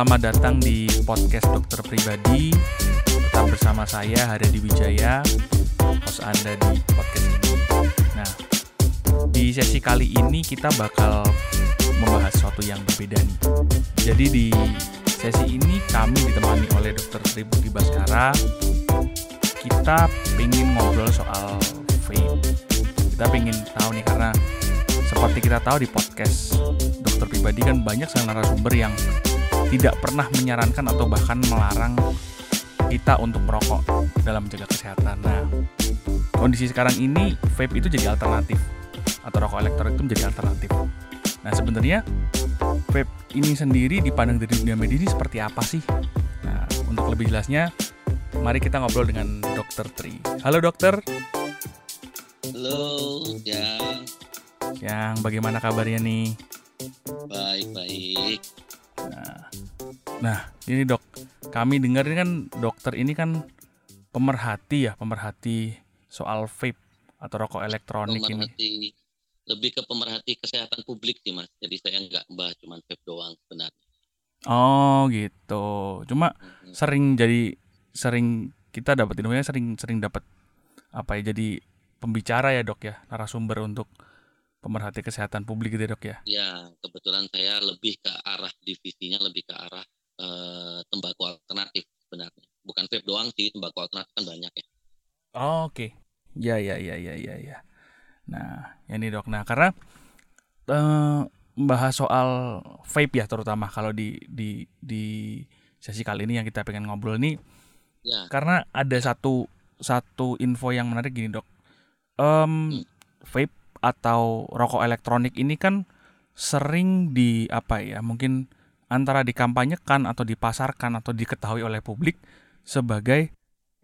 selamat datang di podcast dokter pribadi. Tetap bersama saya Haryadi Wijaya, host Anda di podcast ini. Nah, di sesi kali ini kita bakal membahas sesuatu yang berbeda nih. Jadi di sesi ini kami ditemani oleh Dr. Tri Budi Baskara. Kita pengen ngobrol soal vape. Kita pengen tahu nih karena seperti kita tahu di podcast dokter pribadi kan banyak sekali narasumber yang tidak pernah menyarankan atau bahkan melarang kita untuk merokok dalam menjaga kesehatan. Nah, kondisi sekarang ini vape itu jadi alternatif atau rokok elektronik itu menjadi alternatif. Nah, sebenarnya vape ini sendiri dipandang dari dunia medis ini seperti apa sih? Nah, untuk lebih jelasnya, mari kita ngobrol dengan Dokter Tri. Halo dokter. Halo, ya. Yang bagaimana kabarnya nih? Nah, ini dok, kami dengar ini kan dokter ini kan pemerhati ya, pemerhati soal vape atau rokok elektronik ini. Pemerhati, lebih ke pemerhati kesehatan publik sih mas. Jadi saya nggak bahas cuma vape doang sebenarnya. Oh gitu. Cuma Mhm. sering jadi sering kita dapat infonya sering sering dapat apa ya jadi pembicara ya dok ya narasumber untuk pemerhati kesehatan publik gitu ya dok ya. Ya, kebetulan saya lebih ke arah divisinya lebih ke arah eh, tembakau alternatif sebenarnya. Bukan vape doang sih, tembakau alternatif kan banyak ya. Oh, Oke, ya ya ya ya ya ya. Nah, ini dok. Nah, karena eh, membahas soal vape ya terutama kalau di di di sesi kali ini yang kita pengen ngobrol nih, Ya, karena ada satu satu info yang menarik gini dok. Em, vape atau rokok elektronik ini kan sering di apa ya mungkin antara dikampanyekan atau dipasarkan atau diketahui oleh publik sebagai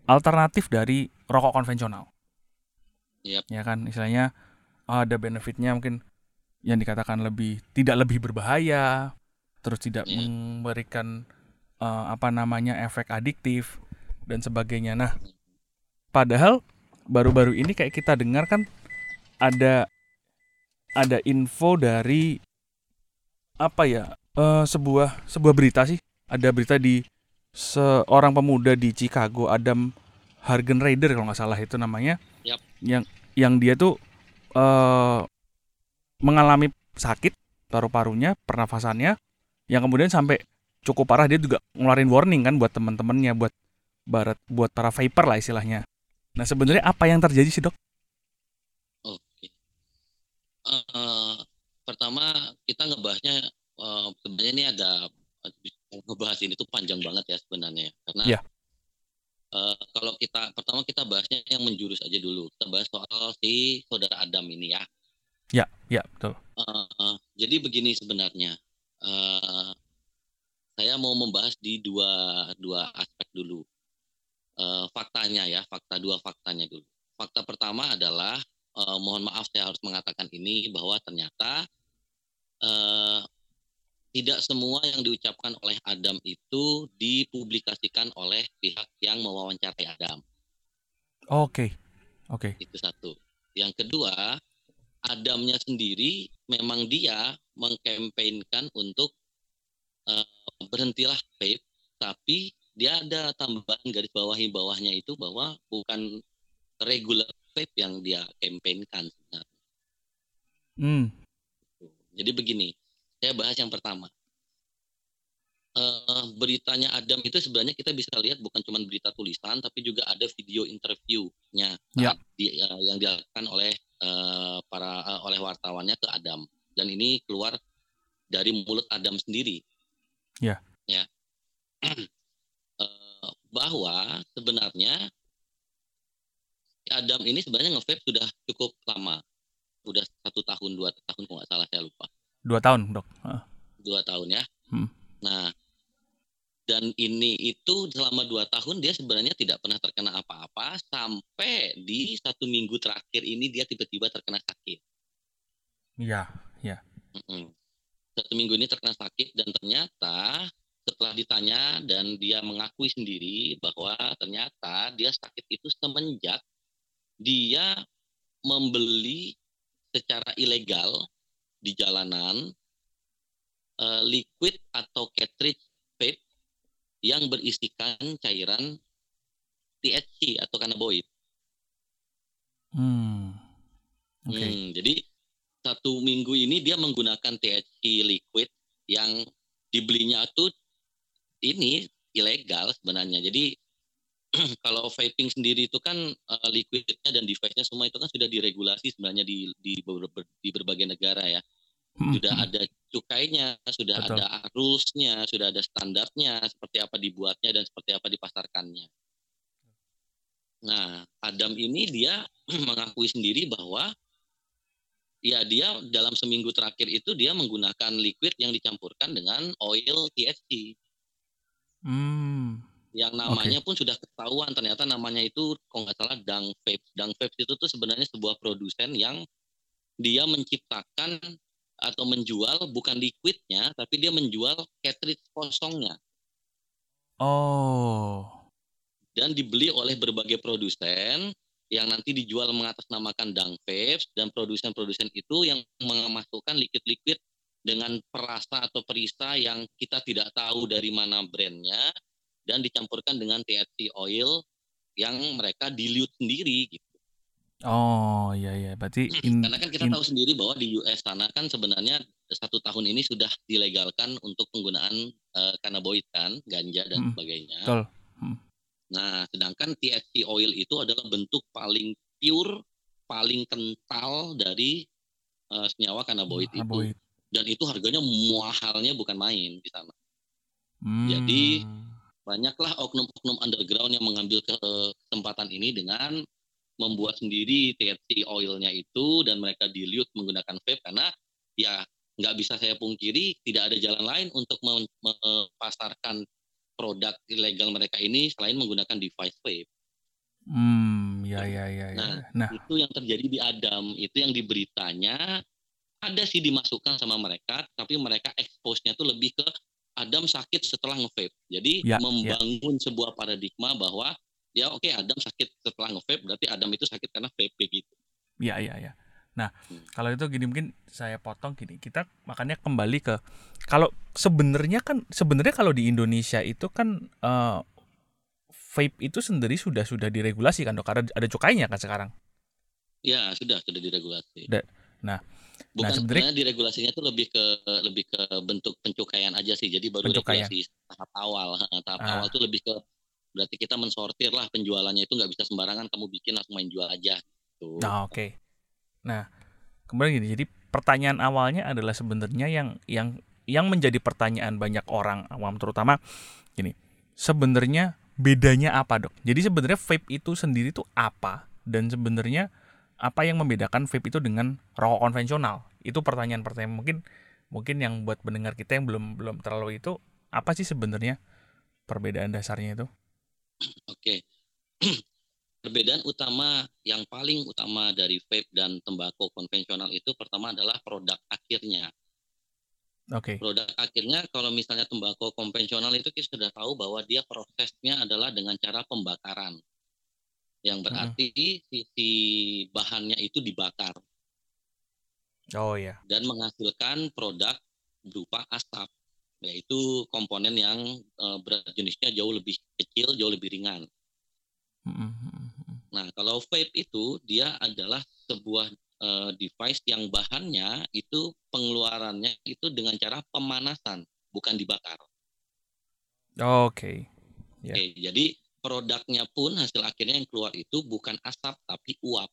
alternatif dari rokok konvensional. Yap. Ya kan istilahnya ada benefitnya mungkin yang dikatakan lebih tidak lebih berbahaya, terus tidak Iya. memberikan eh, apa namanya efek adiktif dan sebagainya. Nah, padahal baru-baru ini kayak kita dengar kan ada ada info dari apa ya eh, sebuah sebuah berita sih ada berita di seorang pemuda di Chicago Adam Hargen Raider kalau nggak salah itu namanya Yap. yang yang dia tuh eh mengalami sakit paru-parunya pernafasannya yang kemudian sampai cukup parah dia juga ngeluarin warning kan buat teman-temannya buat barat buat para vapor lah istilahnya nah sebenarnya apa yang terjadi sih dok. Eh, pertama kita ngebahasnya eh, sebenarnya ini ada ngebahas ini tuh panjang banget ya sebenarnya. Karena Iya. eh, kalau kita pertama kita bahasnya yang menjurus aja dulu. Kita bahas soal si saudara Adam ini ya. Ya ya betul. Eh, jadi begini sebenarnya. Eh, saya mau membahas di dua dua aspek dulu. Eh, faktanya ya fakta dua faktanya dulu. Fakta pertama adalah eh, mohon maaf saya harus mengatakan ini bahwa ternyata eh, tidak semua yang diucapkan oleh Adam itu dipublikasikan oleh pihak yang mewawancarai Adam oke oke itu satu. Yang kedua, Adamnya sendiri memang dia mengkampanyekan untuk eh, berhentilah vape, tapi dia ada tambahan garis bawahi bawahnya itu bahwa bukan regular vape yang dia sebenarnya. hmm Jadi begini, saya bahas yang pertama. Eh, beritanya Adam itu sebenarnya kita bisa lihat bukan cuma berita tulisan, tapi juga ada video interviewnya Ya. di- eh, yang dilakukan oleh eh, para eh, oleh wartawannya ke Adam. Dan ini keluar dari mulut Adam sendiri. Ya. Ya. Bahwa sebenarnya Adam ini sebenarnya nge-vape sudah cukup lama, udah satu tahun dua tahun kalau nggak salah saya lupa dua tahun dok dua tahun ya. Hmm. Nah, dan ini itu selama dua tahun dia sebenarnya tidak pernah terkena apa-apa sampai di satu minggu terakhir ini dia tiba-tiba terkena sakit. iya Mm-mm. Satu minggu ini terkena sakit dan ternyata setelah ditanya dan dia mengakui sendiri bahwa ternyata dia sakit itu semenjak dia membeli secara ilegal di jalanan uh, liquid atau cartridge vape yang berisikan cairan THC atau cannabinoid. Hmm. Okay. Hmm, jadi satu minggu ini dia menggunakan THC liquid yang dibelinya itu ini ilegal sebenarnya. Jadi kalau vaping sendiri itu kan uh, liquidnya dan device-nya semua itu kan sudah diregulasi sebenarnya di di, ber, di berbagai negara ya. Hmm, sudah ada cukainya, sudah Betul. ada rules-nya, sudah ada standarnya, seperti apa dibuatnya dan seperti apa dipasarkannya. Nah, Adam ini dia mengakui sendiri bahwa ya dia dalam seminggu terakhir itu dia menggunakan liquid yang dicampurkan dengan oil THC. Hmm yang namanya okay. pun sudah ketahuan ternyata namanya itu kalau nggak salah Dang Vapes. Dang Vapes itu tuh sebenarnya sebuah produsen yang dia menciptakan atau menjual bukan liquidnya tapi dia menjual cartridge kosongnya. Oh. Dan dibeli oleh berbagai produsen yang nanti dijual mengatasnamakan Dang Vapes dan produsen-produsen itu yang memasukkan liquid-liquid dengan perasa atau perisa yang kita tidak tahu dari mana brandnya dan dicampurkan dengan THC oil yang mereka dilute sendiri gitu. Oh iya iya, berarti in, karena kan kita in, tahu sendiri bahwa di US sana kan sebenarnya satu tahun ini sudah dilegalkan untuk penggunaan uh, cannabinoid kan, ganja dan hmm, sebagainya. Betul. Hmm. Nah, sedangkan THC oil itu adalah bentuk paling pure, paling kental dari uh, senyawa cannabinoid itu. Dan itu harganya mahalnya bukan main di sana. Hmm. Jadi banyaklah oknum-oknum underground yang mengambil kesempatan ini dengan membuat sendiri THC oilnya itu dan mereka dilute menggunakan vape karena ya nggak bisa saya pungkiri tidak ada jalan lain untuk memasarkan produk ilegal mereka ini selain menggunakan device vape. Hmm, ya ya ya. ya. Nah, nah, itu yang terjadi di Adam, itu yang diberitanya ada sih dimasukkan sama mereka, tapi mereka expose-nya tuh lebih ke Adam sakit setelah ngevape. Jadi ya, ya. membangun ya. sebuah paradigma bahwa ya oke okay, Adam sakit setelah ngevape berarti Adam itu sakit karena vape gitu. Iya iya iya. Nah, hmm. kalau itu gini mungkin saya potong gini. Kita makanya kembali ke kalau sebenarnya kan sebenarnya kalau di Indonesia itu kan uh, vape itu sendiri sudah sudah diregulasi kan dok karena ada cukainya kan sekarang. Ya, sudah sudah diregulasi. Da, nah, Bukan nah, sebenarnya diregulasinya itu lebih ke lebih ke bentuk pencukaian aja sih. Jadi baru pencukaian. regulasi tahap awal. Tahap ah. awal itu lebih ke berarti kita mensortir lah penjualannya itu nggak bisa sembarangan kamu bikin langsung main jual aja. Gitu. Nah oke. Okay. Nah kemudian gini. Jadi pertanyaan awalnya adalah sebenarnya yang yang yang menjadi pertanyaan banyak orang awam terutama gini. Sebenarnya bedanya apa dok? Jadi sebenarnya vape itu sendiri itu apa? Dan sebenarnya apa yang membedakan vape itu dengan rokok konvensional? Itu pertanyaan-pertanyaan mungkin mungkin yang buat pendengar kita yang belum belum terlalu itu apa sih sebenarnya perbedaan dasarnya itu? Oke. Perbedaan utama yang paling utama dari vape dan tembakau konvensional itu pertama adalah produk akhirnya. Oke. Okay. Produk akhirnya kalau misalnya tembakau konvensional itu kita sudah tahu bahwa dia prosesnya adalah dengan cara pembakaran yang berarti hmm. sisi bahannya itu dibakar. Oh ya. Dan menghasilkan produk berupa asap, yaitu komponen yang uh, berat jenisnya jauh lebih kecil, jauh lebih ringan. Hmm. Nah, kalau vape itu dia adalah sebuah uh, device yang bahannya itu pengeluarannya itu dengan cara pemanasan, bukan dibakar. Oke. Okay. Yeah. Oke, jadi produknya pun hasil akhirnya yang keluar itu bukan asap tapi uap.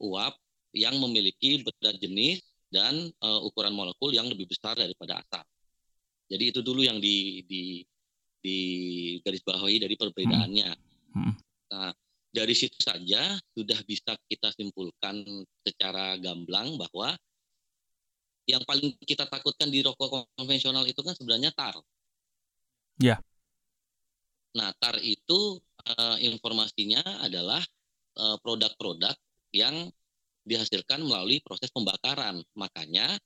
Uap yang memiliki berat jenis dan uh, ukuran molekul yang lebih besar daripada asap. Jadi itu dulu yang di di di garis bawahi dari perbedaannya. Hmm. Hmm. Nah, dari situ saja sudah bisa kita simpulkan secara gamblang bahwa yang paling kita takutkan di rokok konvensional itu kan sebenarnya tar. Ya. Nah, TAR itu uh, informasinya adalah uh, produk-produk yang dihasilkan melalui proses pembakaran. Makanya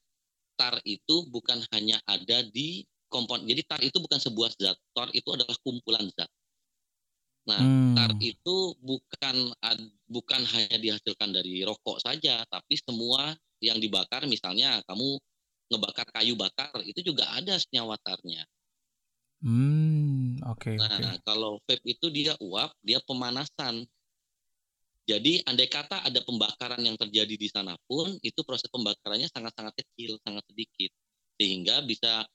TAR itu bukan hanya ada di kompon. Jadi TAR itu bukan sebuah zat. TAR itu adalah kumpulan zat. Nah, hmm. TAR itu bukan bukan hanya dihasilkan dari rokok saja, tapi semua yang dibakar misalnya kamu ngebakar kayu bakar itu juga ada senyawa tarnya. Hmm, oke. Nah, oke. kalau vape itu dia uap, dia pemanasan. Jadi andai kata ada pembakaran yang terjadi di sana pun, itu proses pembakarannya sangat-sangat kecil, sangat sedikit. Sehingga bisa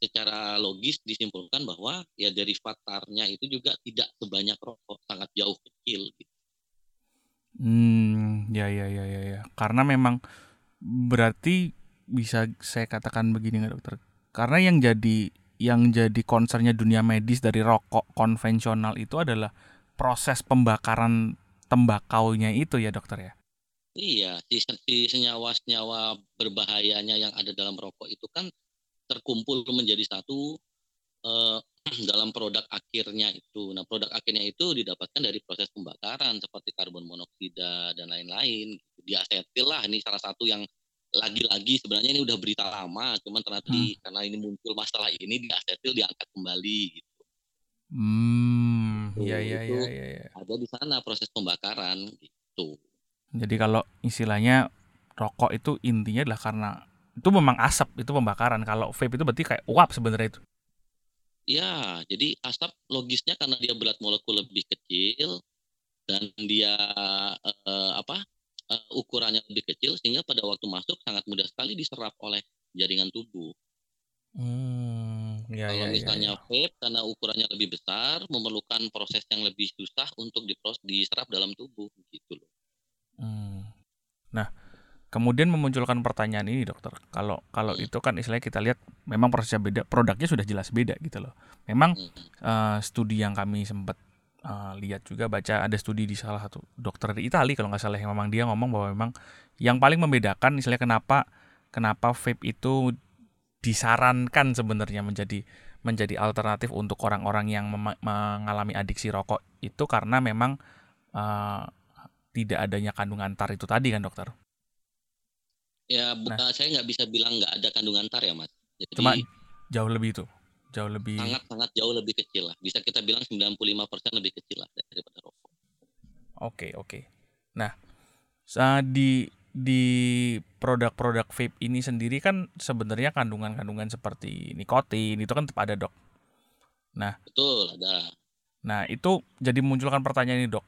secara logis disimpulkan bahwa ya dari faktarnya itu juga tidak sebanyak rokok, sangat jauh kecil. Gitu. Hmm, ya ya ya ya ya. Karena memang berarti bisa saya katakan begini nggak dokter? Karena yang jadi yang jadi concernnya dunia medis dari rokok konvensional itu adalah proses pembakaran tembakaunya itu ya dokter ya? Iya, si, senyawa-senyawa berbahayanya yang ada dalam rokok itu kan terkumpul menjadi satu eh, dalam produk akhirnya itu. Nah, produk akhirnya itu didapatkan dari proses pembakaran seperti karbon monoksida dan lain-lain. Diasetil lah, ini salah satu yang lagi-lagi sebenarnya ini udah berita lama, cuman ternyata hmm. karena ini muncul masalah ini diasetil diangkat kembali gitu. Hmm, iya iya iya iya. Ya. Ada di sana proses pembakaran gitu. Jadi kalau istilahnya rokok itu intinya adalah karena itu memang asap itu pembakaran. Kalau vape itu berarti kayak uap sebenarnya itu. Ya, jadi asap logisnya karena dia berat molekul lebih kecil dan dia uh, apa uh, ukurannya lebih kecil sehingga pada waktu masuk sangat mudah sekali diserap oleh jaringan tubuh. Hmm, ya, Kalau ya, misalnya ya, ya. vape karena ukurannya lebih besar, memerlukan proses yang lebih susah untuk diserap dalam tubuh, gitu loh. Hmm. Nah, kemudian memunculkan pertanyaan ini, dokter. Kalau kalau hmm. itu kan istilahnya kita lihat, memang prosesnya beda, produknya sudah jelas beda, gitu loh. Memang hmm. uh, studi yang kami sempat uh, lihat juga baca ada studi di salah satu dokter di Italia kalau nggak salah yang memang dia ngomong bahwa memang yang paling membedakan istilahnya kenapa kenapa vape itu disarankan sebenarnya menjadi menjadi alternatif untuk orang-orang yang mengalami adiksi rokok itu karena memang uh, tidak adanya kandungan tar itu tadi kan dokter? Ya, nah, saya nggak bisa bilang nggak ada kandungan tar ya mas. Jadi, cuma jauh lebih itu, jauh lebih. Sangat sangat jauh lebih kecil lah. Bisa kita bilang 95% lebih kecil lah daripada rokok. Oke oke. Nah, di di produk-produk vape ini sendiri kan sebenarnya kandungan-kandungan seperti nikotin itu kan tetap ada dok. Nah, betul ada. Nah itu jadi munculkan pertanyaan ini dok.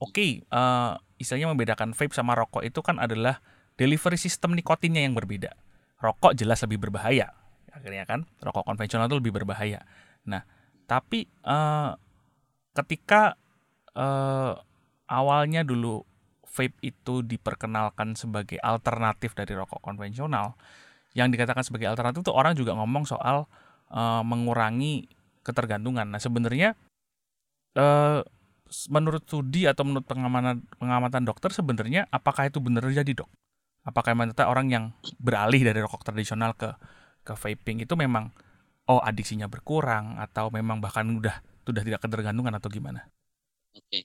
Oke, okay, uh, eh, istilahnya membedakan vape sama rokok itu kan adalah delivery system nikotinnya yang berbeda. Rokok jelas lebih berbahaya, akhirnya kan rokok konvensional itu lebih berbahaya. Nah, tapi uh, ketika uh, awalnya dulu vape itu diperkenalkan sebagai alternatif dari rokok konvensional, yang dikatakan sebagai alternatif itu orang juga ngomong soal uh, mengurangi ketergantungan. Nah sebenarnya uh, menurut studi atau menurut pengamatan pengamatan dokter sebenarnya apakah itu benar jadi dok? Apakah memang orang yang beralih dari rokok tradisional ke ke vaping itu memang oh adiksinya berkurang atau memang bahkan udah sudah tidak ketergantungan atau gimana? Oke. Okay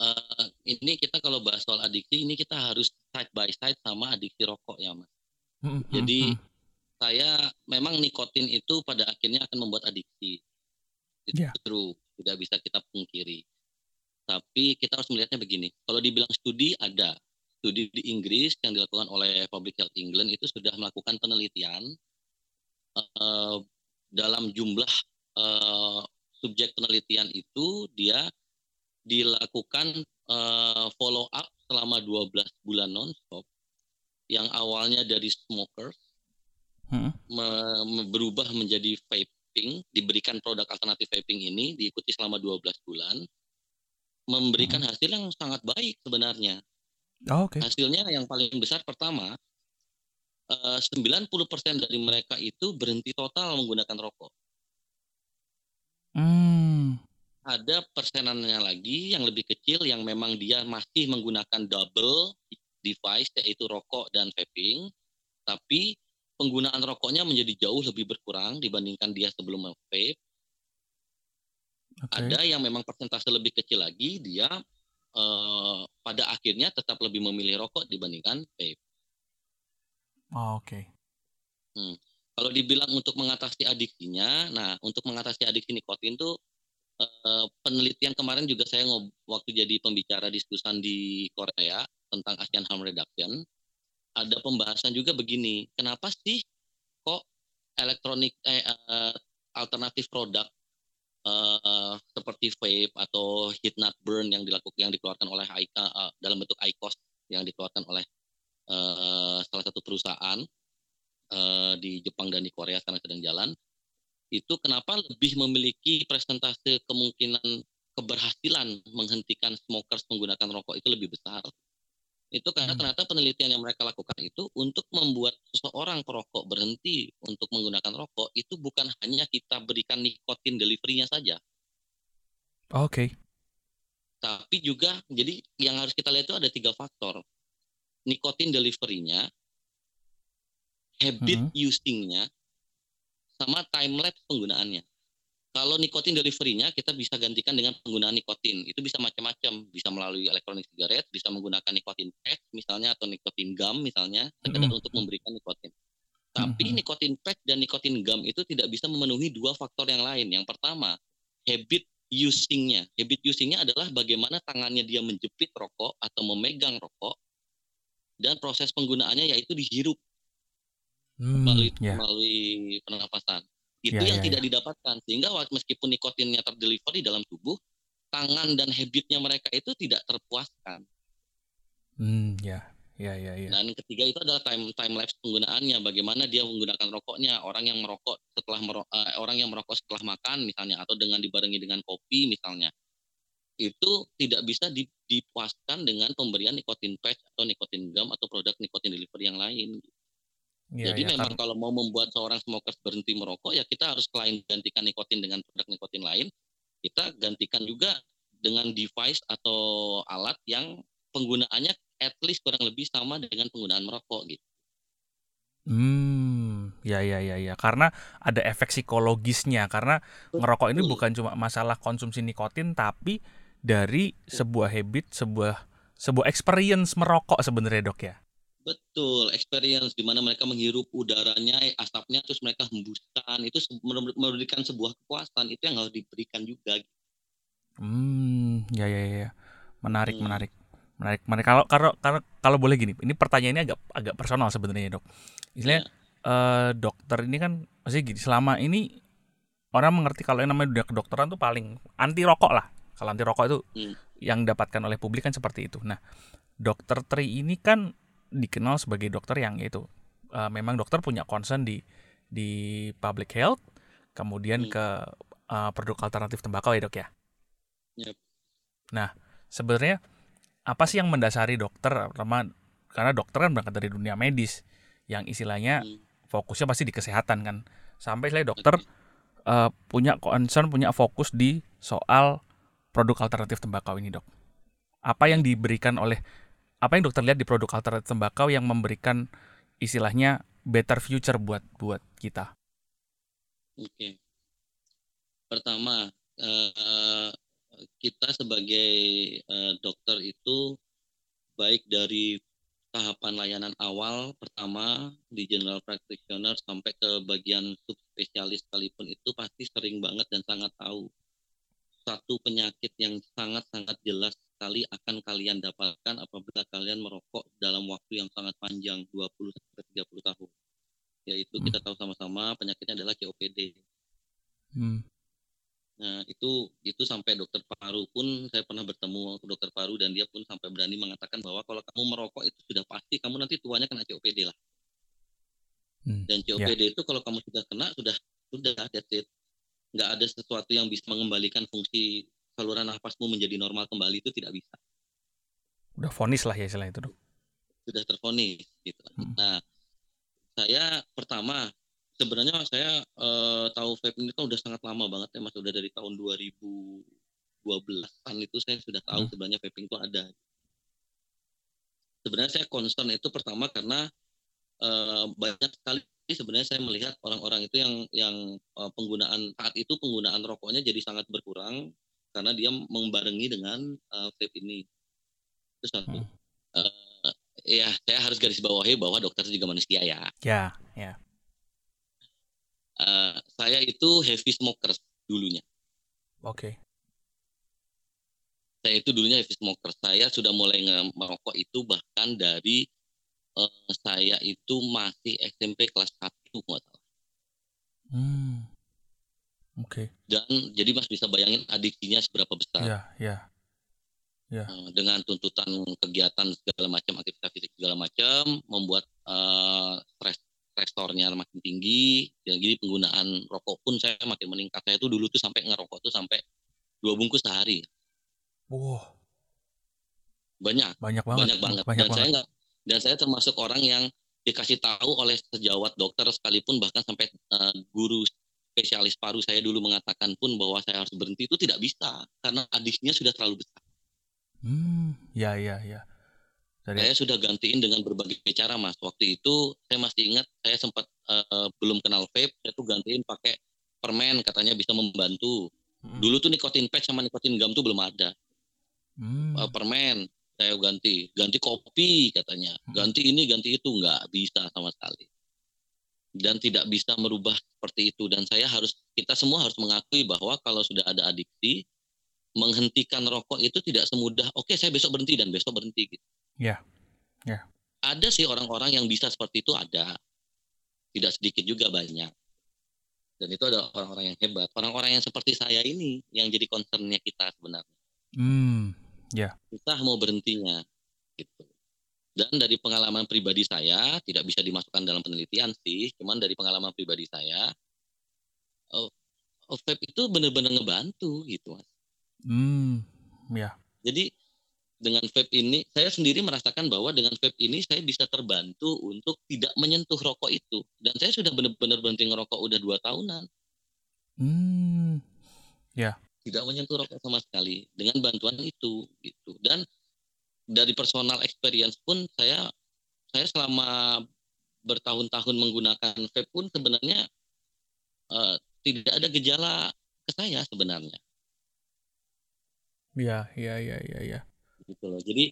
uh, ini kita kalau bahas soal adiksi ini kita harus side by side sama adiksi rokok ya mas. Mm-hmm. Jadi saya memang nikotin itu pada akhirnya akan membuat adiksi. Itu yeah. true, tidak bisa kita pungkiri. Tapi kita harus melihatnya begini. Kalau dibilang studi ada studi di Inggris yang dilakukan oleh Public Health England itu sudah melakukan penelitian uh, dalam jumlah uh, subjek penelitian itu dia dilakukan uh, follow up selama 12 bulan nonstop yang awalnya dari smokers hmm. me berubah menjadi vaping diberikan produk alternatif vaping ini diikuti selama 12 bulan memberikan hmm. hasil yang sangat baik sebenarnya oh, okay. hasilnya yang paling besar pertama uh, 90% dari mereka itu berhenti total menggunakan rokok hmm ada persenannya lagi yang lebih kecil yang memang dia masih menggunakan double device yaitu rokok dan vaping tapi penggunaan rokoknya menjadi jauh lebih berkurang dibandingkan dia sebelum vape. Okay. Ada yang memang persentase lebih kecil lagi dia eh, pada akhirnya tetap lebih memilih rokok dibandingkan vape. Oh, Oke. Okay. Hmm. Kalau dibilang untuk mengatasi adiksinya, nah untuk mengatasi adiksi nikotin tuh uh, penelitian kemarin juga saya waktu jadi pembicara diskusan di Korea tentang ASEAN Harm Reduction, ada pembahasan juga begini, kenapa sih merokok elektronik eh, uh, alternatif produk uh, seperti vape atau heat not burn yang dilakukan yang dikeluarkan oleh uh, dalam bentuk IQOS yang dikeluarkan oleh uh, salah satu perusahaan uh, di Jepang dan di Korea sekarang sedang jalan itu kenapa lebih memiliki presentase kemungkinan keberhasilan menghentikan smokers menggunakan rokok itu lebih besar itu karena hmm. ternyata penelitian yang mereka lakukan itu untuk membuat seseorang perokok berhenti untuk menggunakan rokok itu bukan hanya kita berikan nikotin deliverynya saja. Oke. Okay. Tapi juga jadi yang harus kita lihat itu ada tiga faktor. Nikotin deliverynya, habit hmm. usingnya, sama time lapse penggunaannya. Kalau nikotin delivery-nya kita bisa gantikan dengan penggunaan nikotin. Itu bisa macam-macam, bisa melalui elektronik sigaret, bisa menggunakan nikotin patch misalnya atau nikotin gum misalnya, sekedar mm. untuk memberikan nikotin. Tapi mm -hmm. nikotin patch dan nikotin gum itu tidak bisa memenuhi dua faktor yang lain. Yang pertama, habit usingnya. Habit usingnya adalah bagaimana tangannya dia menjepit rokok atau memegang rokok dan proses penggunaannya yaitu dihirup hmm, melalui, yeah. melalui pernapasan. Itu ya, yang ya, tidak ya. didapatkan. Sehingga meskipun nikotinnya terdeliver di dalam tubuh tangan dan habitnya mereka itu tidak terpuaskan. Hmm ya. Ya ya ya. Dan ketiga itu adalah time time lapse penggunaannya. Bagaimana dia menggunakan rokoknya. Orang yang merokok setelah merokok, uh, eh, orang yang merokok setelah makan misalnya atau dengan dibarengi dengan kopi misalnya itu tidak bisa dipuaskan dengan pemberian nikotin patch atau nikotin gum atau produk nikotin delivery yang lain Ya, Jadi ya, memang kalau mau membuat seorang smokers berhenti merokok ya kita harus selain gantikan nikotin dengan produk nikotin lain, kita gantikan juga dengan device atau alat yang penggunaannya at least kurang lebih sama dengan penggunaan merokok gitu. Hmm, ya ya ya ya. Karena ada efek psikologisnya. Karena ngerokok ini bukan cuma masalah konsumsi nikotin, tapi dari sebuah habit, sebuah sebuah experience merokok sebenarnya dok ya. Betul, experience di mana mereka menghirup udaranya, eh, asapnya terus mereka hembuskan, itu memberikan sebuah kepuasan, itu yang harus diberikan juga. Hmm, ya ya ya, menarik hmm. menarik, menarik menarik. Kalau kalau kalau kalau boleh gini, ini pertanyaannya agak agak personal sebenarnya dok. Istilahnya ya. uh, dokter ini kan masih gini, selama ini orang mengerti kalau yang namanya dunia kedokteran tuh paling anti rokok lah. Kalau anti rokok itu hmm. yang dapatkan oleh publik kan seperti itu. Nah, dokter Tri ini kan dikenal sebagai dokter yang itu uh, memang dokter punya concern di di public health, kemudian hmm. ke uh, produk alternatif tembakau ya dok ya. Yep. Nah sebenarnya apa sih yang mendasari dokter, terutama karena dokter kan berangkat dari dunia medis, yang istilahnya hmm. fokusnya pasti di kesehatan kan. Sampai saya dokter uh, punya concern, punya fokus di soal produk alternatif tembakau ini dok. Apa yang diberikan oleh apa yang dokter lihat di produk alternatif tembakau yang memberikan istilahnya better future buat buat kita? Oke. Pertama, uh, kita sebagai uh, dokter itu baik dari tahapan layanan awal pertama di general practitioner sampai ke bagian subspesialis sekalipun itu pasti sering banget dan sangat tahu satu penyakit yang sangat-sangat jelas sekali akan kalian dapatkan apabila kalian merokok dalam waktu yang sangat panjang 20 sampai 30 tahun. Yaitu hmm. kita tahu sama-sama penyakitnya adalah COPD. Hmm. Nah, itu itu sampai dokter paru pun saya pernah bertemu dokter paru dan dia pun sampai berani mengatakan bahwa kalau kamu merokok itu sudah pasti kamu nanti tuanya kena COPD lah. Hmm. Dan COPD yeah. itu kalau kamu sudah kena sudah sudah that's it. Nggak ada sesuatu yang bisa mengembalikan fungsi saluran nafasmu menjadi normal kembali itu tidak bisa. Udah vonis lah ya istilah itu dok. Sudah tervonis gitu. Hmm. Nah, saya pertama sebenarnya saya uh, tahu vape ini kan udah sangat lama banget ya mas, udah dari tahun 2012-an itu saya sudah tahu hmm. sebenarnya vaping itu ada. Sebenarnya saya concern itu pertama karena uh, banyak sekali sebenarnya saya melihat orang-orang itu yang yang uh, penggunaan saat itu penggunaan rokoknya jadi sangat berkurang karena dia membarengi dengan uh, vape ini. Itu satu. Hmm. Uh, ya, saya harus garis bawahi bahwa dokter juga manusia ya. Ya, ya. Uh, saya itu heavy smoker dulunya. Oke. Okay. Saya itu dulunya heavy smoker. Saya sudah mulai merokok itu bahkan dari uh, saya itu masih SMP kelas 1 nggak tau, Hmm. Oke. Okay. Dan jadi Mas bisa bayangin adiknya seberapa besar. Iya, iya. Ya. Dengan tuntutan kegiatan segala macam aktivitas fisik segala macam membuat uh, stres stressornya makin tinggi ya, jadi penggunaan rokok pun saya makin meningkat saya tuh dulu tuh sampai ngerokok tuh sampai dua bungkus sehari wow banyak banyak banget banyak banget banyak dan banget. saya nggak dan saya termasuk orang yang dikasih tahu oleh sejawat dokter sekalipun bahkan sampai uh, guru spesialis paru saya dulu mengatakan pun bahwa saya harus berhenti itu tidak bisa karena adiknya sudah terlalu besar Hmm, ya ya ya. Dari... Saya sudah gantiin dengan berbagai cara mas. Waktu itu saya masih ingat saya sempat uh, belum kenal vape, saya tuh gantiin pakai permen katanya bisa membantu. Hmm. Dulu tuh nikotin patch sama nikotin gum tuh belum ada. Hmm. Uh, permen saya ganti, ganti kopi katanya, hmm. ganti ini ganti itu nggak bisa sama sekali. Dan tidak bisa merubah seperti itu. Dan saya harus kita semua harus mengakui bahwa kalau sudah ada adiksi, menghentikan rokok itu tidak semudah oke okay, saya besok berhenti dan besok berhenti gitu. Ya. Yeah. Yeah. Ada sih orang-orang yang bisa seperti itu ada. Tidak sedikit juga banyak. Dan itu ada orang-orang yang hebat. Orang-orang yang seperti saya ini yang jadi concernnya kita sebenarnya. Hmm. Yeah. Susah mau berhentinya gitu. Dan dari pengalaman pribadi saya tidak bisa dimasukkan dalam penelitian sih, cuman dari pengalaman pribadi saya oh, oh vape itu benar-benar ngebantu gitu mas Hmm, ya. Jadi dengan vape ini saya sendiri merasakan bahwa dengan vape ini saya bisa terbantu untuk tidak menyentuh rokok itu dan saya sudah benar-benar berhenti ngerokok udah dua tahunan. Hmm, ya. Tidak menyentuh rokok sama sekali dengan bantuan itu gitu dan dari personal experience pun saya saya selama bertahun-tahun menggunakan vape pun sebenarnya uh, tidak ada gejala ke saya sebenarnya Iya, iya, iya, iya, iya. Gitu loh. Jadi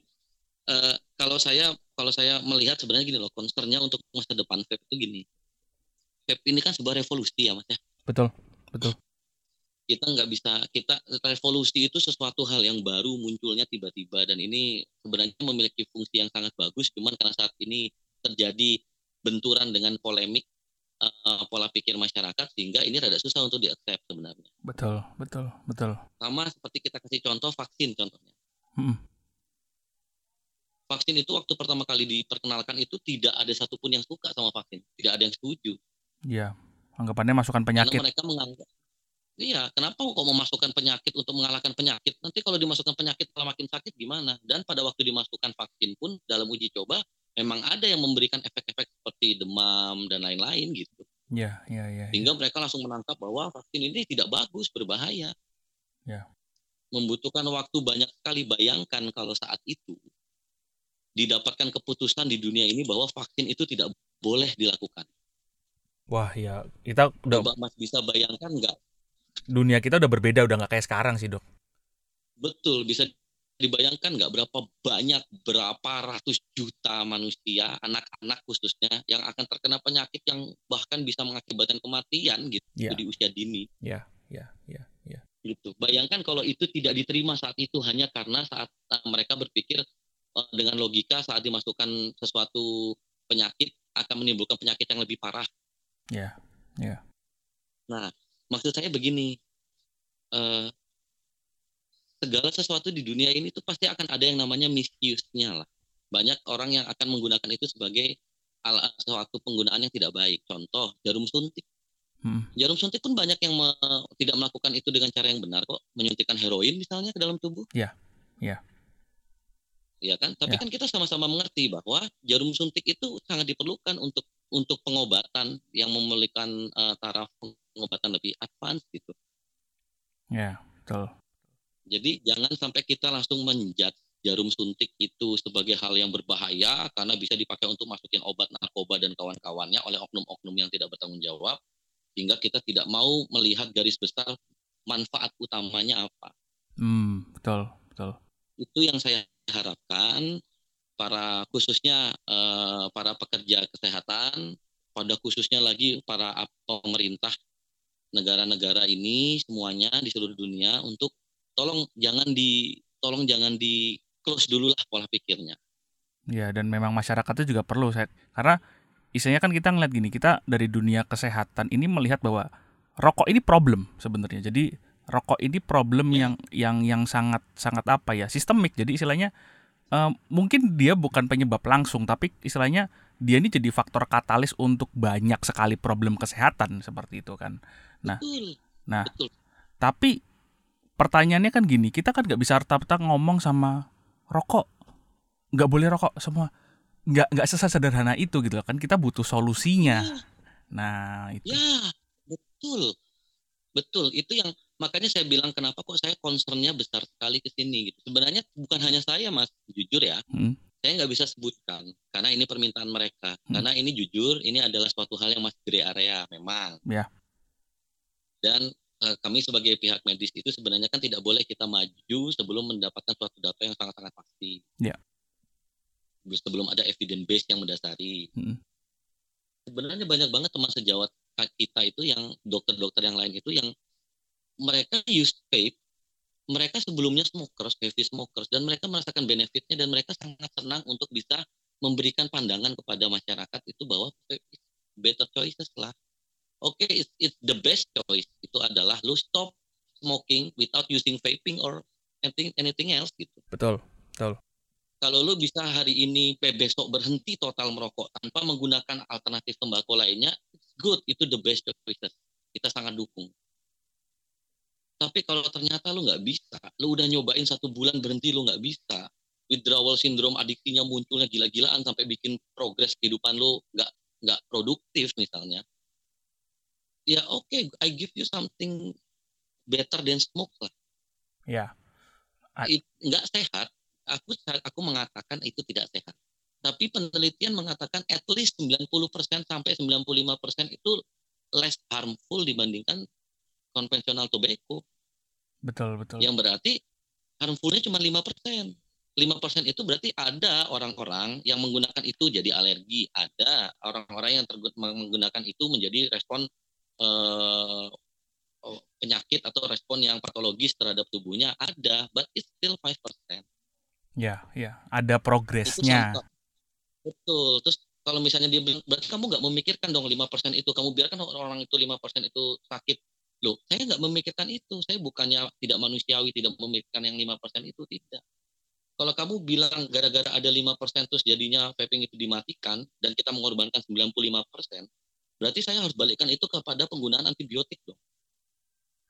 uh, kalau saya kalau saya melihat sebenarnya gini loh, concernnya untuk masa depan vape itu gini. Vape ini kan sebuah revolusi ya, Mas ya. Betul, betul. Kita nggak bisa kita revolusi itu sesuatu hal yang baru munculnya tiba-tiba dan ini sebenarnya memiliki fungsi yang sangat bagus, cuman karena saat ini terjadi benturan dengan polemik uh, pola pikir masyarakat sehingga ini rada susah untuk diaccept sebenarnya. Betul, betul, betul. Sama seperti kita kasih contoh vaksin contohnya. Hmm. Vaksin itu waktu pertama kali diperkenalkan itu tidak ada satupun yang suka sama vaksin, tidak ada yang setuju. Iya, anggapannya masukkan penyakit. Karena mereka menganggap Iya, kenapa kok memasukkan penyakit untuk mengalahkan penyakit? Nanti kalau dimasukkan penyakit malah makin sakit gimana? Dan pada waktu dimasukkan vaksin pun dalam uji coba memang ada yang memberikan efek-efek seperti demam dan lain-lain gitu. Iya, iya, iya. Sehingga ya. mereka langsung menangkap bahwa vaksin ini tidak bagus, berbahaya. Ya. Membutuhkan waktu banyak sekali. Bayangkan kalau saat itu didapatkan keputusan di dunia ini bahwa vaksin itu tidak boleh dilakukan. Wah ya, kita udah Coba Mas bisa bayangkan nggak? Dunia kita udah berbeda, udah nggak kayak sekarang sih dok. Betul, bisa dibayangkan nggak berapa banyak berapa ratus juta manusia anak-anak khususnya yang akan terkena penyakit yang bahkan bisa mengakibatkan kematian gitu yeah. di usia dini. Ya, ya, ya, ya. Gitu. Bayangkan kalau itu tidak diterima saat itu hanya karena saat uh, mereka berpikir uh, dengan logika saat dimasukkan sesuatu penyakit akan menimbulkan penyakit yang lebih parah. Ya, yeah. ya. Yeah. Nah, maksud saya begini. Uh, segala sesuatu di dunia ini tuh pasti akan ada yang namanya misuse-nya lah. Banyak orang yang akan menggunakan itu sebagai alat suatu penggunaan yang tidak baik. Contoh jarum suntik. Hmm. Jarum suntik pun banyak yang me, tidak melakukan itu dengan cara yang benar kok. Menyuntikkan heroin misalnya ke dalam tubuh. Iya. Iya. Iya kan? Tapi ya. kan kita sama-sama mengerti bahwa jarum suntik itu sangat diperlukan untuk untuk pengobatan yang memiliki uh, taraf pengobatan lebih advance gitu. Ya, betul. Jadi jangan sampai kita langsung menjat jarum suntik itu sebagai hal yang berbahaya karena bisa dipakai untuk masukin obat narkoba dan kawan-kawannya oleh oknum-oknum yang tidak bertanggung jawab sehingga kita tidak mau melihat garis besar manfaat utamanya apa. Hmm, betul, betul. Itu yang saya harapkan para khususnya eh, para pekerja kesehatan, pada khususnya lagi para pemerintah negara-negara ini semuanya di seluruh dunia untuk tolong jangan di tolong jangan di close dulu lah pola pikirnya. Ya dan memang masyarakat itu juga perlu saya karena istilahnya kan kita ngeliat gini kita dari dunia kesehatan ini melihat bahwa rokok ini problem sebenarnya. Jadi rokok ini problem yang yang yang sangat sangat apa ya sistemik. Jadi istilahnya uh, mungkin dia bukan penyebab langsung, tapi istilahnya dia ini jadi faktor katalis untuk banyak sekali problem kesehatan seperti itu kan. Nah, Betul. nah, Betul. tapi pertanyaannya kan gini, kita kan nggak bisa rata-rata ngomong sama rokok, nggak boleh rokok semua, nggak nggak sesederhana itu gitu kan. Kita butuh solusinya. Ya, Nah itu. ya, betul. Betul. Itu yang makanya saya bilang kenapa kok saya concernnya besar sekali ke sini gitu. Sebenarnya bukan hanya saya, Mas. Jujur ya. Hmm, Saya nggak bisa sebutkan karena ini permintaan mereka. Hmm. Karena ini jujur, ini adalah suatu hal yang masih gray area memang. Ya. Dan eh, kami sebagai pihak medis itu sebenarnya kan tidak boleh kita maju sebelum mendapatkan suatu data yang sangat-sangat pasti. Ya. Sebelum ada evidence base yang mendasari. Hmm. Sebenarnya banyak banget teman sejawat kita itu yang dokter-dokter yang lain itu yang mereka use vape mereka sebelumnya smokers, heavy smokers, dan mereka merasakan benefitnya dan mereka sangat senang untuk bisa memberikan pandangan kepada masyarakat itu bahwa vape is better choices lah. Oke, okay, it's, it's the best choice itu adalah lu stop smoking without using vaping or anything anything else gitu. Betul, betul. Kalau lu bisa hari ini besok berhenti total merokok tanpa menggunakan alternatif tembakau lainnya, it's good, itu the best choices. Kita sangat dukung. Tapi kalau ternyata lu nggak bisa, lu udah nyobain satu bulan berhenti lu nggak bisa, withdrawal syndrome adiksinya munculnya gila-gilaan sampai bikin progres kehidupan lu nggak nggak produktif misalnya. Ya oke, okay, I give you something better than smoke lah. Ya. It, nggak sehat. Aku aku mengatakan itu tidak sehat. Tapi penelitian mengatakan at least 90% sampai 95% itu less harmful dibandingkan konvensional tobacco. Betul, betul. Yang berarti harmfulnya cuma 5%. 5% itu berarti ada orang-orang yang menggunakan itu jadi alergi, ada orang-orang yang menggunakan itu menjadi respon eh, penyakit atau respon yang patologis terhadap tubuhnya ada, but it's still 5%. Ya, ya, ada progresnya. Betul. Terus kalau misalnya dia bilang, berarti kamu nggak memikirkan dong 5% itu, kamu biarkan orang itu 5% itu sakit. Loh, saya nggak memikirkan itu. Saya bukannya tidak manusiawi, tidak memikirkan yang 5% itu, tidak. Kalau kamu bilang gara-gara ada 5% terus jadinya vaping itu dimatikan dan kita mengorbankan 95%, berarti saya harus balikkan itu kepada penggunaan antibiotik dong.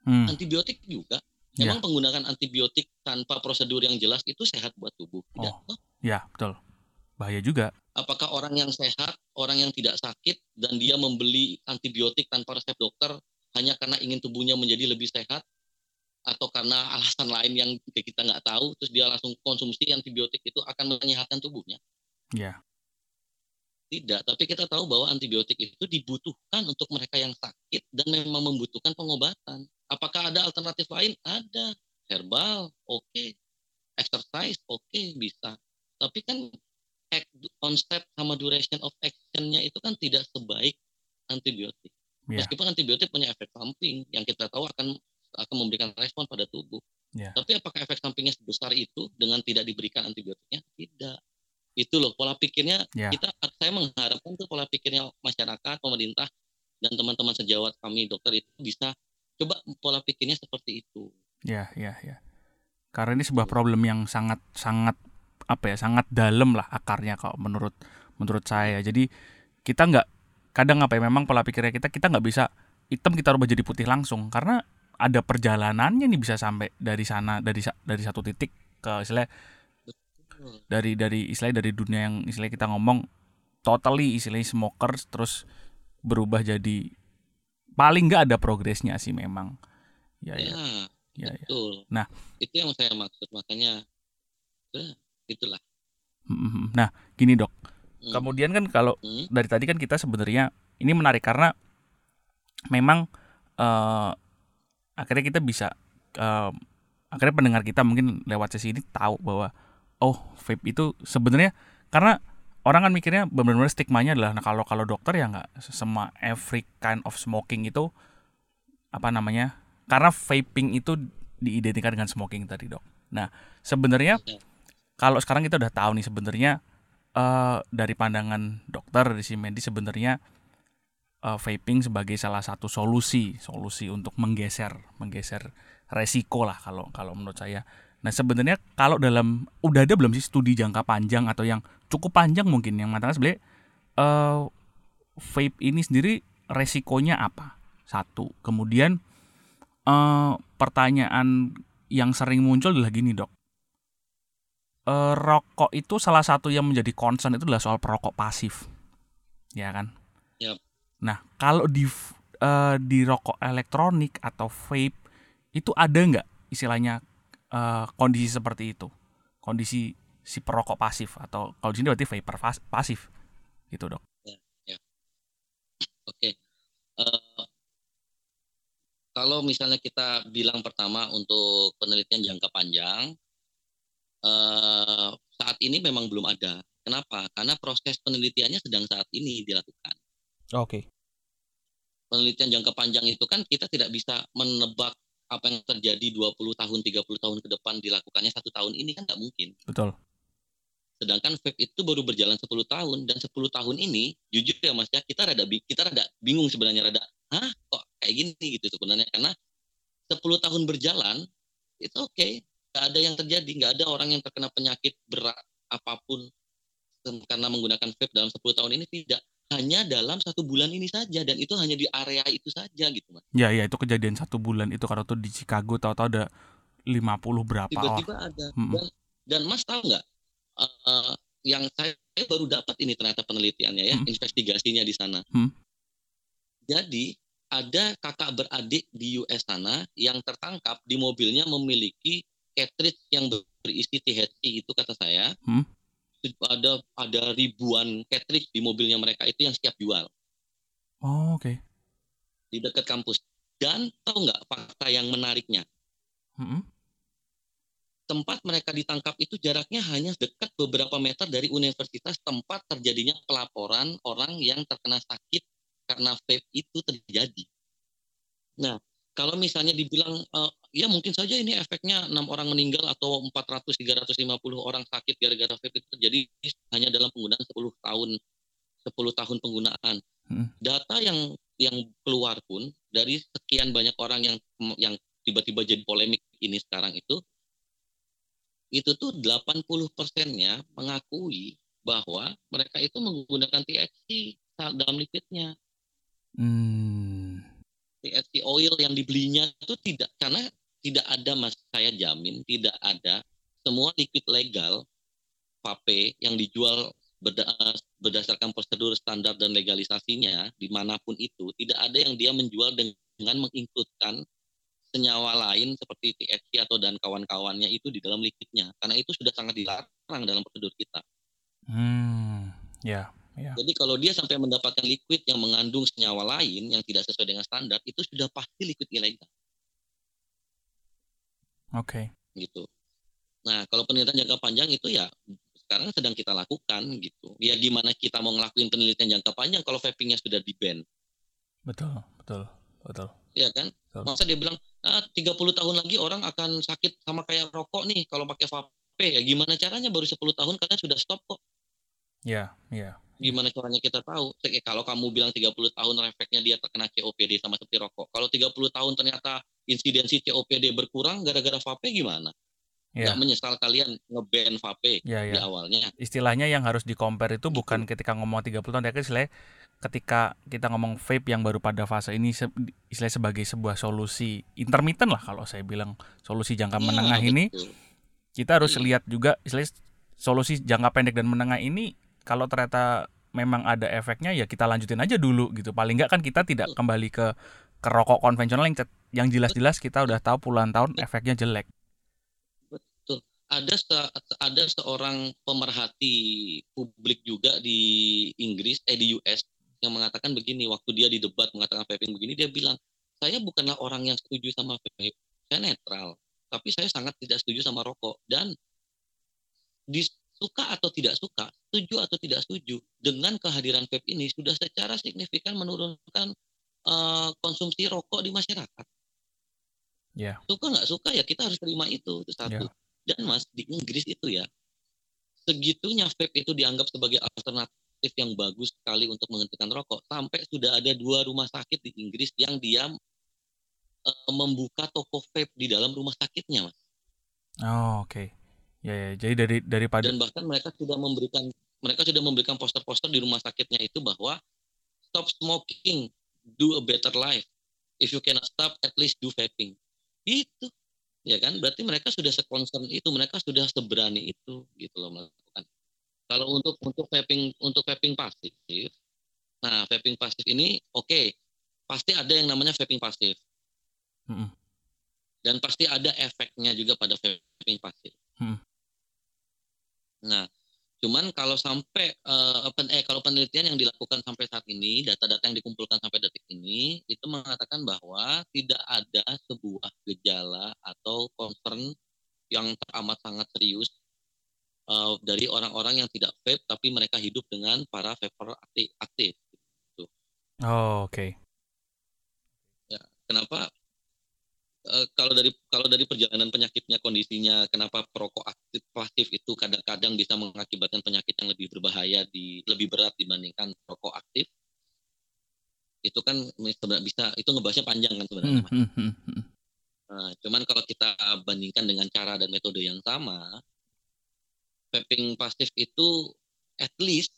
Hmm. Antibiotik juga. Memang ya. penggunaan antibiotik tanpa prosedur yang jelas itu sehat buat tubuh. Tidak. Oh, ya, betul. Bahaya juga. Apakah orang yang sehat, orang yang tidak sakit, dan dia membeli antibiotik tanpa resep dokter hanya karena ingin tubuhnya menjadi lebih sehat, atau karena alasan lain yang kita nggak tahu, terus dia langsung konsumsi antibiotik itu akan menyehatkan tubuhnya? Ya. Tidak, tapi kita tahu bahwa antibiotik itu dibutuhkan untuk mereka yang sakit dan memang membutuhkan pengobatan. Apakah ada alternatif lain? Ada. Herbal, oke. Okay. Exercise, oke, okay, bisa. Tapi kan konsep sama duration of action-nya itu kan tidak sebaik antibiotik. Yeah. Meskipun antibiotik punya efek samping yang kita tahu akan akan memberikan respon pada tubuh. Yeah. Tapi apakah efek sampingnya sebesar itu dengan tidak diberikan antibiotiknya? Tidak. Itu loh pola pikirnya yeah. kita saya mengharapkan tuh pola pikirnya masyarakat, pemerintah dan teman-teman sejawat kami dokter itu bisa coba pola pikirnya seperti itu. Ya, ya, ya. Karena ini sebuah problem yang sangat sangat apa ya sangat dalam lah akarnya kalau menurut menurut saya jadi kita nggak kadang apa ya memang pola pikirnya kita kita nggak bisa hitam kita rubah jadi putih langsung. Karena ada perjalanannya nih bisa sampai dari sana dari dari satu titik ke istilah dari dari istilah dari dunia yang istilah kita ngomong totally istilahnya smokers terus berubah jadi paling nggak ada progresnya sih memang. Ya ya, ya, ya. betul. Ya. nah. Itu yang saya maksud makanya itulah. Nah, gini dok. Hmm. Kemudian kan kalau hmm. dari tadi kan kita sebenarnya ini menarik karena memang uh, akhirnya kita bisa uh, akhirnya pendengar kita mungkin lewat sesi ini tahu bahwa oh vape itu sebenarnya karena orang kan mikirnya benar-benar stigmanya adalah nah kalau kalau dokter ya nggak semua every kind of smoking itu apa namanya karena vaping itu diidentikan dengan smoking tadi dok. Nah sebenarnya iya. kalau sekarang kita udah tahu nih sebenarnya uh, dari pandangan dokter dari si medis sebenarnya uh, vaping sebagai salah satu solusi, solusi untuk menggeser, menggeser resiko lah kalau kalau menurut saya. Nah sebenarnya kalau dalam udah ada belum sih studi jangka panjang atau yang cukup panjang mungkin yang mengatakan sebenarnya uh, vape ini sendiri resikonya apa? Satu. Kemudian uh, pertanyaan yang sering muncul adalah gini dok. Uh, rokok itu salah satu yang menjadi concern itu adalah soal perokok pasif, ya kan? Yep. Nah kalau di uh, di rokok elektronik atau vape itu ada nggak istilahnya uh, kondisi seperti itu kondisi si perokok pasif atau kalau di sini berarti vapor pasif gitu dok ya, ya. oke okay. uh, eh, kalau misalnya kita bilang pertama untuk penelitian jangka panjang uh, saat ini memang belum ada kenapa karena proses penelitiannya sedang saat ini dilakukan oke okay. penelitian jangka panjang itu kan kita tidak bisa menebak apa yang terjadi 20 tahun, 30 tahun ke depan dilakukannya satu tahun ini kan nggak mungkin. Betul. Sedangkan vape itu baru berjalan 10 tahun dan 10 tahun ini jujur ya Mas ya kita rada kita rada bingung sebenarnya rada hah kok kayak gini gitu sebenarnya karena 10 tahun berjalan itu oke okay. Nggak ada yang terjadi nggak ada orang yang terkena penyakit berat apa pun karena menggunakan vape dalam 10 tahun ini tidak hanya dalam satu bulan ini saja dan itu hanya di area itu saja gitu mas. Ya ya itu kejadian satu bulan itu karena tuh di Chicago tahu-tahu ada 50 berapa Tiba-tiba ada mm -mm. dan dan mas tahu nggak uh, yang saya, baru dapat ini ternyata penelitiannya ya mm. investigasinya di sana. Mm. Jadi ada kakak beradik di US sana yang tertangkap di mobilnya memiliki cartridge yang berisi THC itu kata saya. Mm ada ada ribuan cartridge di mobilnya mereka itu yang setiap jual. Oh, oke. Okay. Di dekat kampus. Dan tahu nggak fakta yang menariknya? Mm-hmm. Tempat mereka ditangkap itu jaraknya hanya dekat beberapa meter dari universitas tempat terjadinya pelaporan orang yang terkena sakit karena vape itu terjadi. Nah, kalau misalnya dibilang uh, ya mungkin saja ini efeknya enam orang meninggal atau 400 350 orang sakit gara-gara vape itu terjadi hanya dalam penggunaan 10 tahun 10 tahun penggunaan. Hmm. Data yang yang keluar pun dari sekian banyak orang yang yang tiba-tiba jadi polemik ini sekarang itu itu tuh 80 persennya mengakui bahwa mereka itu menggunakan THC dalam liquidnya. Hmm. THC oil yang dibelinya itu tidak karena tidak ada mas saya jamin tidak ada semua liquid legal vape yang dijual berdasarkan prosedur standar dan legalisasinya di mana pun itu tidak ada yang dia menjual dengan menginkludkan senyawa lain seperti THC atau dan kawan-kawannya itu di dalam liquidnya karena itu sudah sangat dilarang dalam prosedur kita. Hmm, ya. Yeah, yeah. Jadi kalau dia sampai mendapatkan liquid yang mengandung senyawa lain yang tidak sesuai dengan standar itu sudah pasti liquid ilegal. Oke. Okay. Gitu. Nah, kalau penelitian jangka panjang itu ya sekarang sedang kita lakukan gitu. Ya gimana kita mau ngelakuin penelitian jangka panjang kalau vapingnya sudah di ban? Betul, betul, betul. Iya kan? Betul. Masa dia bilang ah, 30 tahun lagi orang akan sakit sama kayak rokok nih kalau pakai vape ya gimana caranya baru 10 tahun kalian sudah stop kok. Iya, iya. Gimana caranya kita tahu? Kalau kamu bilang 30 tahun efeknya dia terkena COPD sama seperti rokok. Kalau 30 tahun ternyata insidensi COPD berkurang gara-gara vape gimana? Ya. Gak menyesal kalian ngeban vape ya, ya. di awalnya. Istilahnya yang harus di compare itu bukan ketika ngomong 30 tahun, istilahnya ketika kita ngomong vape yang baru pada fase ini istilah sebagai sebuah solusi intermittent lah kalau saya bilang solusi jangka ya, menengah ini kita harus ya. lihat juga istilah solusi jangka pendek dan menengah ini kalau ternyata memang ada efeknya ya kita lanjutin aja dulu gitu. Paling nggak kan kita tidak kembali ke ke rokok konvensional yang yang jelas-jelas kita udah tahu puluhan tahun efeknya jelek. Betul. Ada se ada seorang pemerhati publik juga di Inggris eh di US yang mengatakan begini waktu dia di debat mengatakan vaping begini dia bilang saya bukanlah orang yang setuju sama vape saya netral tapi saya sangat tidak setuju sama rokok. Dan di suka atau tidak suka, setuju atau tidak setuju, dengan kehadiran vape ini sudah secara signifikan menurunkan uh, konsumsi rokok di masyarakat. Yeah. Suka nggak suka ya kita harus terima itu, itu satu. Yeah. Dan mas di Inggris itu ya segitunya vape itu dianggap sebagai alternatif yang bagus sekali untuk menghentikan rokok. Sampai sudah ada dua rumah sakit di Inggris yang dia uh, membuka toko vape di dalam rumah sakitnya, mas. Oh oke. Okay. Ya, ya. Jadi dari daripada dan bahkan mereka sudah memberikan mereka sudah memberikan poster-poster di rumah sakitnya itu bahwa stop smoking, do a better life. If you cannot stop, at least do vaping. Itu ya kan berarti mereka sudah sekonsen itu mereka sudah seberani itu gitu loh melakukan kalau untuk untuk vaping untuk vaping pasif nah vaping pasif ini oke okay, pasti ada yang namanya vaping pasif mm -hmm. dan pasti ada efeknya juga pada vaping pasif mm. Nah Cuman kalau sampai uh, pen, eh kalau penelitian yang dilakukan sampai saat ini, data-data yang dikumpulkan sampai detik ini itu mengatakan bahwa tidak ada sebuah gejala atau concern yang teramat sangat serius uh, dari orang-orang yang tidak vape tapi mereka hidup dengan para vapor aktif. aktif gitu. Oh, oke. Okay. Ya, kenapa Eh, kalau dari kalau dari perjalanan penyakitnya kondisinya kenapa perokok aktif pasif itu kadang-kadang bisa mengakibatkan penyakit yang lebih berbahaya di lebih berat dibandingkan perokok aktif? Itu kan sebenarnya bisa itu ngebahasnya panjang kan sebenarnya. Hmm, hmm, hmm, nah, cuman kalau kita bandingkan dengan cara dan metode yang sama vaping pasif itu at least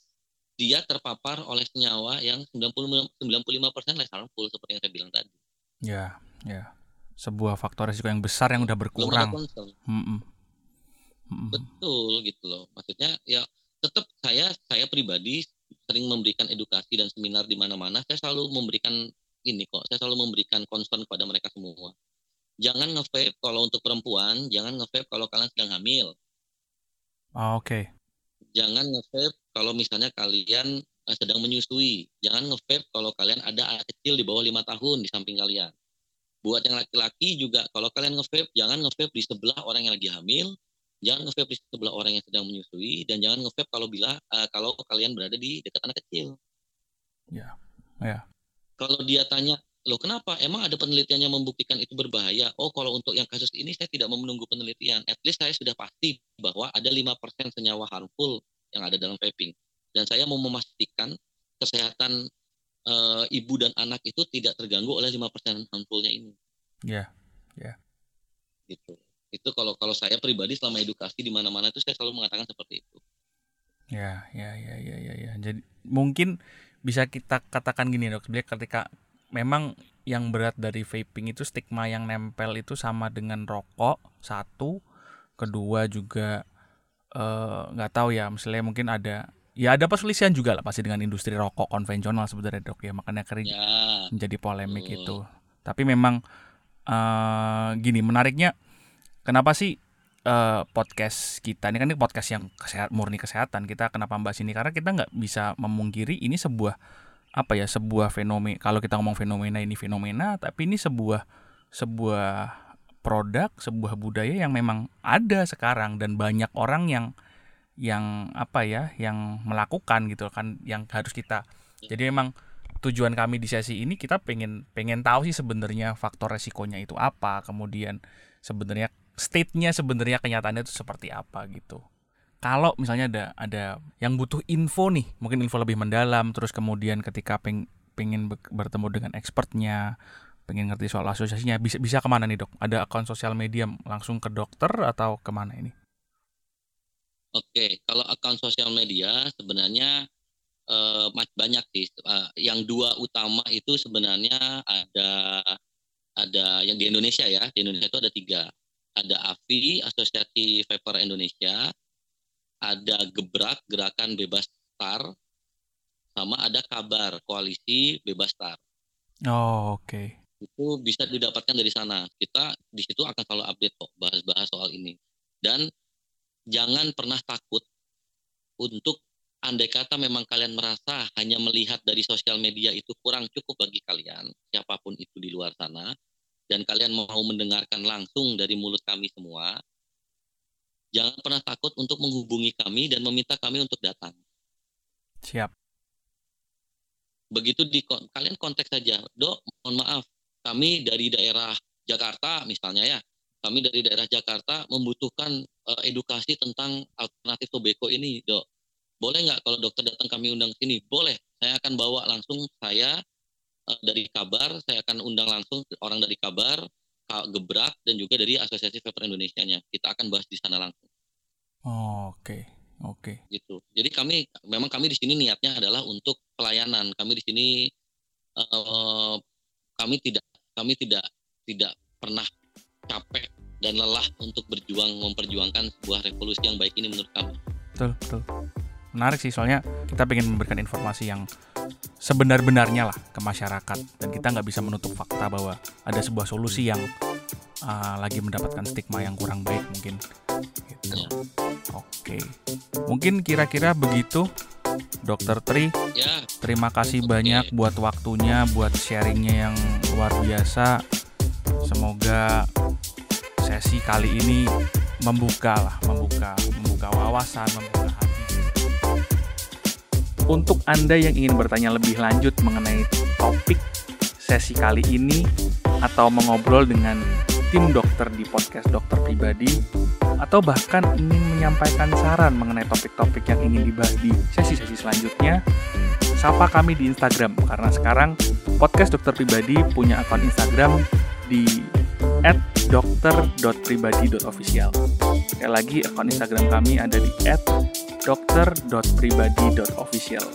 dia terpapar oleh senyawa yang 90 95% less harmful seperti yang saya bilang tadi. Ya, ya sebuah faktor risiko yang besar yang udah berkurang. Mm -mm. Betul gitu loh. Maksudnya ya tetap saya saya pribadi sering memberikan edukasi dan seminar di mana-mana. Saya selalu memberikan ini kok. Saya selalu memberikan concern kepada mereka semua. Jangan nge kalau untuk perempuan, jangan nge kalau kalian sedang hamil. Oh, Oke. Okay. Jangan nge kalau misalnya kalian eh, sedang menyusui. Jangan nge kalau kalian ada anak kecil di bawah lima tahun di samping kalian Buat yang laki-laki juga kalau kalian nge-vape jangan nge-vape di sebelah orang yang lagi hamil, jangan nge-vape di sebelah orang yang sedang menyusui dan jangan nge-vape kalau bila uh, kalau kalian berada di dekat anak kecil. Ya. Ya. Kalau dia tanya, "Loh, kenapa? Emang ada penelitian yang membuktikan itu berbahaya?" Oh, kalau untuk yang kasus ini saya tidak mau menunggu penelitian. At least saya sudah pasti bahwa ada 5% senyawa harmful yang ada dalam vaping. Dan saya mau memastikan kesehatan uh, ibu dan anak itu tidak terganggu oleh lima persen harmfulnya ini. Ya, yeah. ya. Yeah. Gitu. Itu kalau kalau saya pribadi selama edukasi di mana-mana itu saya selalu mengatakan seperti itu. Ya, ya, ya, ya, ya, ya. Jadi mungkin bisa kita katakan gini dok, sebenarnya ketika memang yang berat dari vaping itu stigma yang nempel itu sama dengan rokok satu, kedua juga eh, nggak uh, tahu ya, misalnya mungkin ada ya ada perselisihan juga lah pasti dengan industri rokok konvensional sebenarnya dok ya makanya kering ya. menjadi polemik uh. itu tapi memang uh, gini menariknya kenapa sih uh, podcast kita ini kan ini podcast yang kesehat murni kesehatan kita kenapa bahas ini karena kita nggak bisa memungkiri ini sebuah apa ya sebuah fenomena kalau kita ngomong fenomena ini fenomena tapi ini sebuah sebuah produk sebuah budaya yang memang ada sekarang dan banyak orang yang yang apa ya yang melakukan gitu kan yang harus kita. Jadi memang tujuan kami di sesi ini kita pengen pengen tahu sih sebenarnya faktor resikonya itu apa kemudian sebenarnya state-nya sebenarnya kenyataannya itu seperti apa gitu. Kalau misalnya ada ada yang butuh info nih mungkin info lebih mendalam terus kemudian ketika peng, pengen bertemu dengan expertnya pengen ngerti soal asosiasinya bisa bisa ke mana nih dok? Ada akun sosial media langsung ke dokter atau ke mana ini Oke, kalau akun sosial media sebenarnya uh, banyak sih. Uh, yang dua utama itu sebenarnya ada ada yang di Indonesia ya. Di Indonesia itu ada tiga. Ada AVI, Asosiasi Vapor Indonesia. Ada Gebrak, Gerakan Bebas Star. Sama ada Kabar, Koalisi Bebas Star. Oh, oke. Okay. Itu bisa didapatkan dari sana. Kita di situ akan selalu update kok, bahas-bahas soal ini. Dan jangan pernah takut untuk andai kata memang kalian merasa hanya melihat dari sosial media itu kurang cukup bagi kalian, siapa pun itu di luar sana, dan kalian mau mendengarkan langsung dari mulut kami semua, jangan pernah takut untuk menghubungi kami dan meminta kami untuk datang. Siap. Begitu di kalian konteks saja, dok, mohon maaf, kami dari daerah Jakarta misalnya ya, kami dari daerah Jakarta membutuhkan uh, edukasi tentang alternatif tobacco ini, dok. boleh nggak kalau dokter datang kami undang sini boleh saya akan bawa langsung saya uh, dari kabar saya akan undang langsung orang dari kabar gebrak dan juga dari asosiasi vaper Indonesia nya kita akan bahas di sana langsung oh, oke okay. Oke. Okay. Gitu. Jadi kami memang kami di sini niatnya adalah untuk pelayanan. Kami di sini uh, kami tidak kami tidak tidak pernah capek dan lelah untuk berjuang memperjuangkan sebuah revolusi yang baik ini menurut kami. Betul, betul. Menarik sih soalnya kita ingin memberikan informasi yang sebenar-benarnya lah ke masyarakat dan kita nggak bisa menutup fakta bahwa ada sebuah solusi yang uh, lagi mendapatkan stigma yang kurang baik mungkin gitu. Ya. Oke. Mungkin kira-kira begitu Dokter Tri. Ya. Terima kasih okay. banyak buat waktunya, buat sharingnya yang luar biasa. Semoga sesi kali ini membuka lah, membuka, membuka wawasan, membuka hati. Untuk Anda yang ingin bertanya lebih lanjut mengenai topik sesi kali ini atau mengobrol dengan tim dokter di podcast dokter pribadi atau bahkan ingin menyampaikan saran mengenai topik-topik yang ingin dibahas di sesi-sesi selanjutnya, sapa kami di Instagram karena sekarang podcast dokter pribadi punya akun Instagram di @dokter.pribadi.official. Sekali lagi akun Instagram kami ada di @dokter.pribadi.official.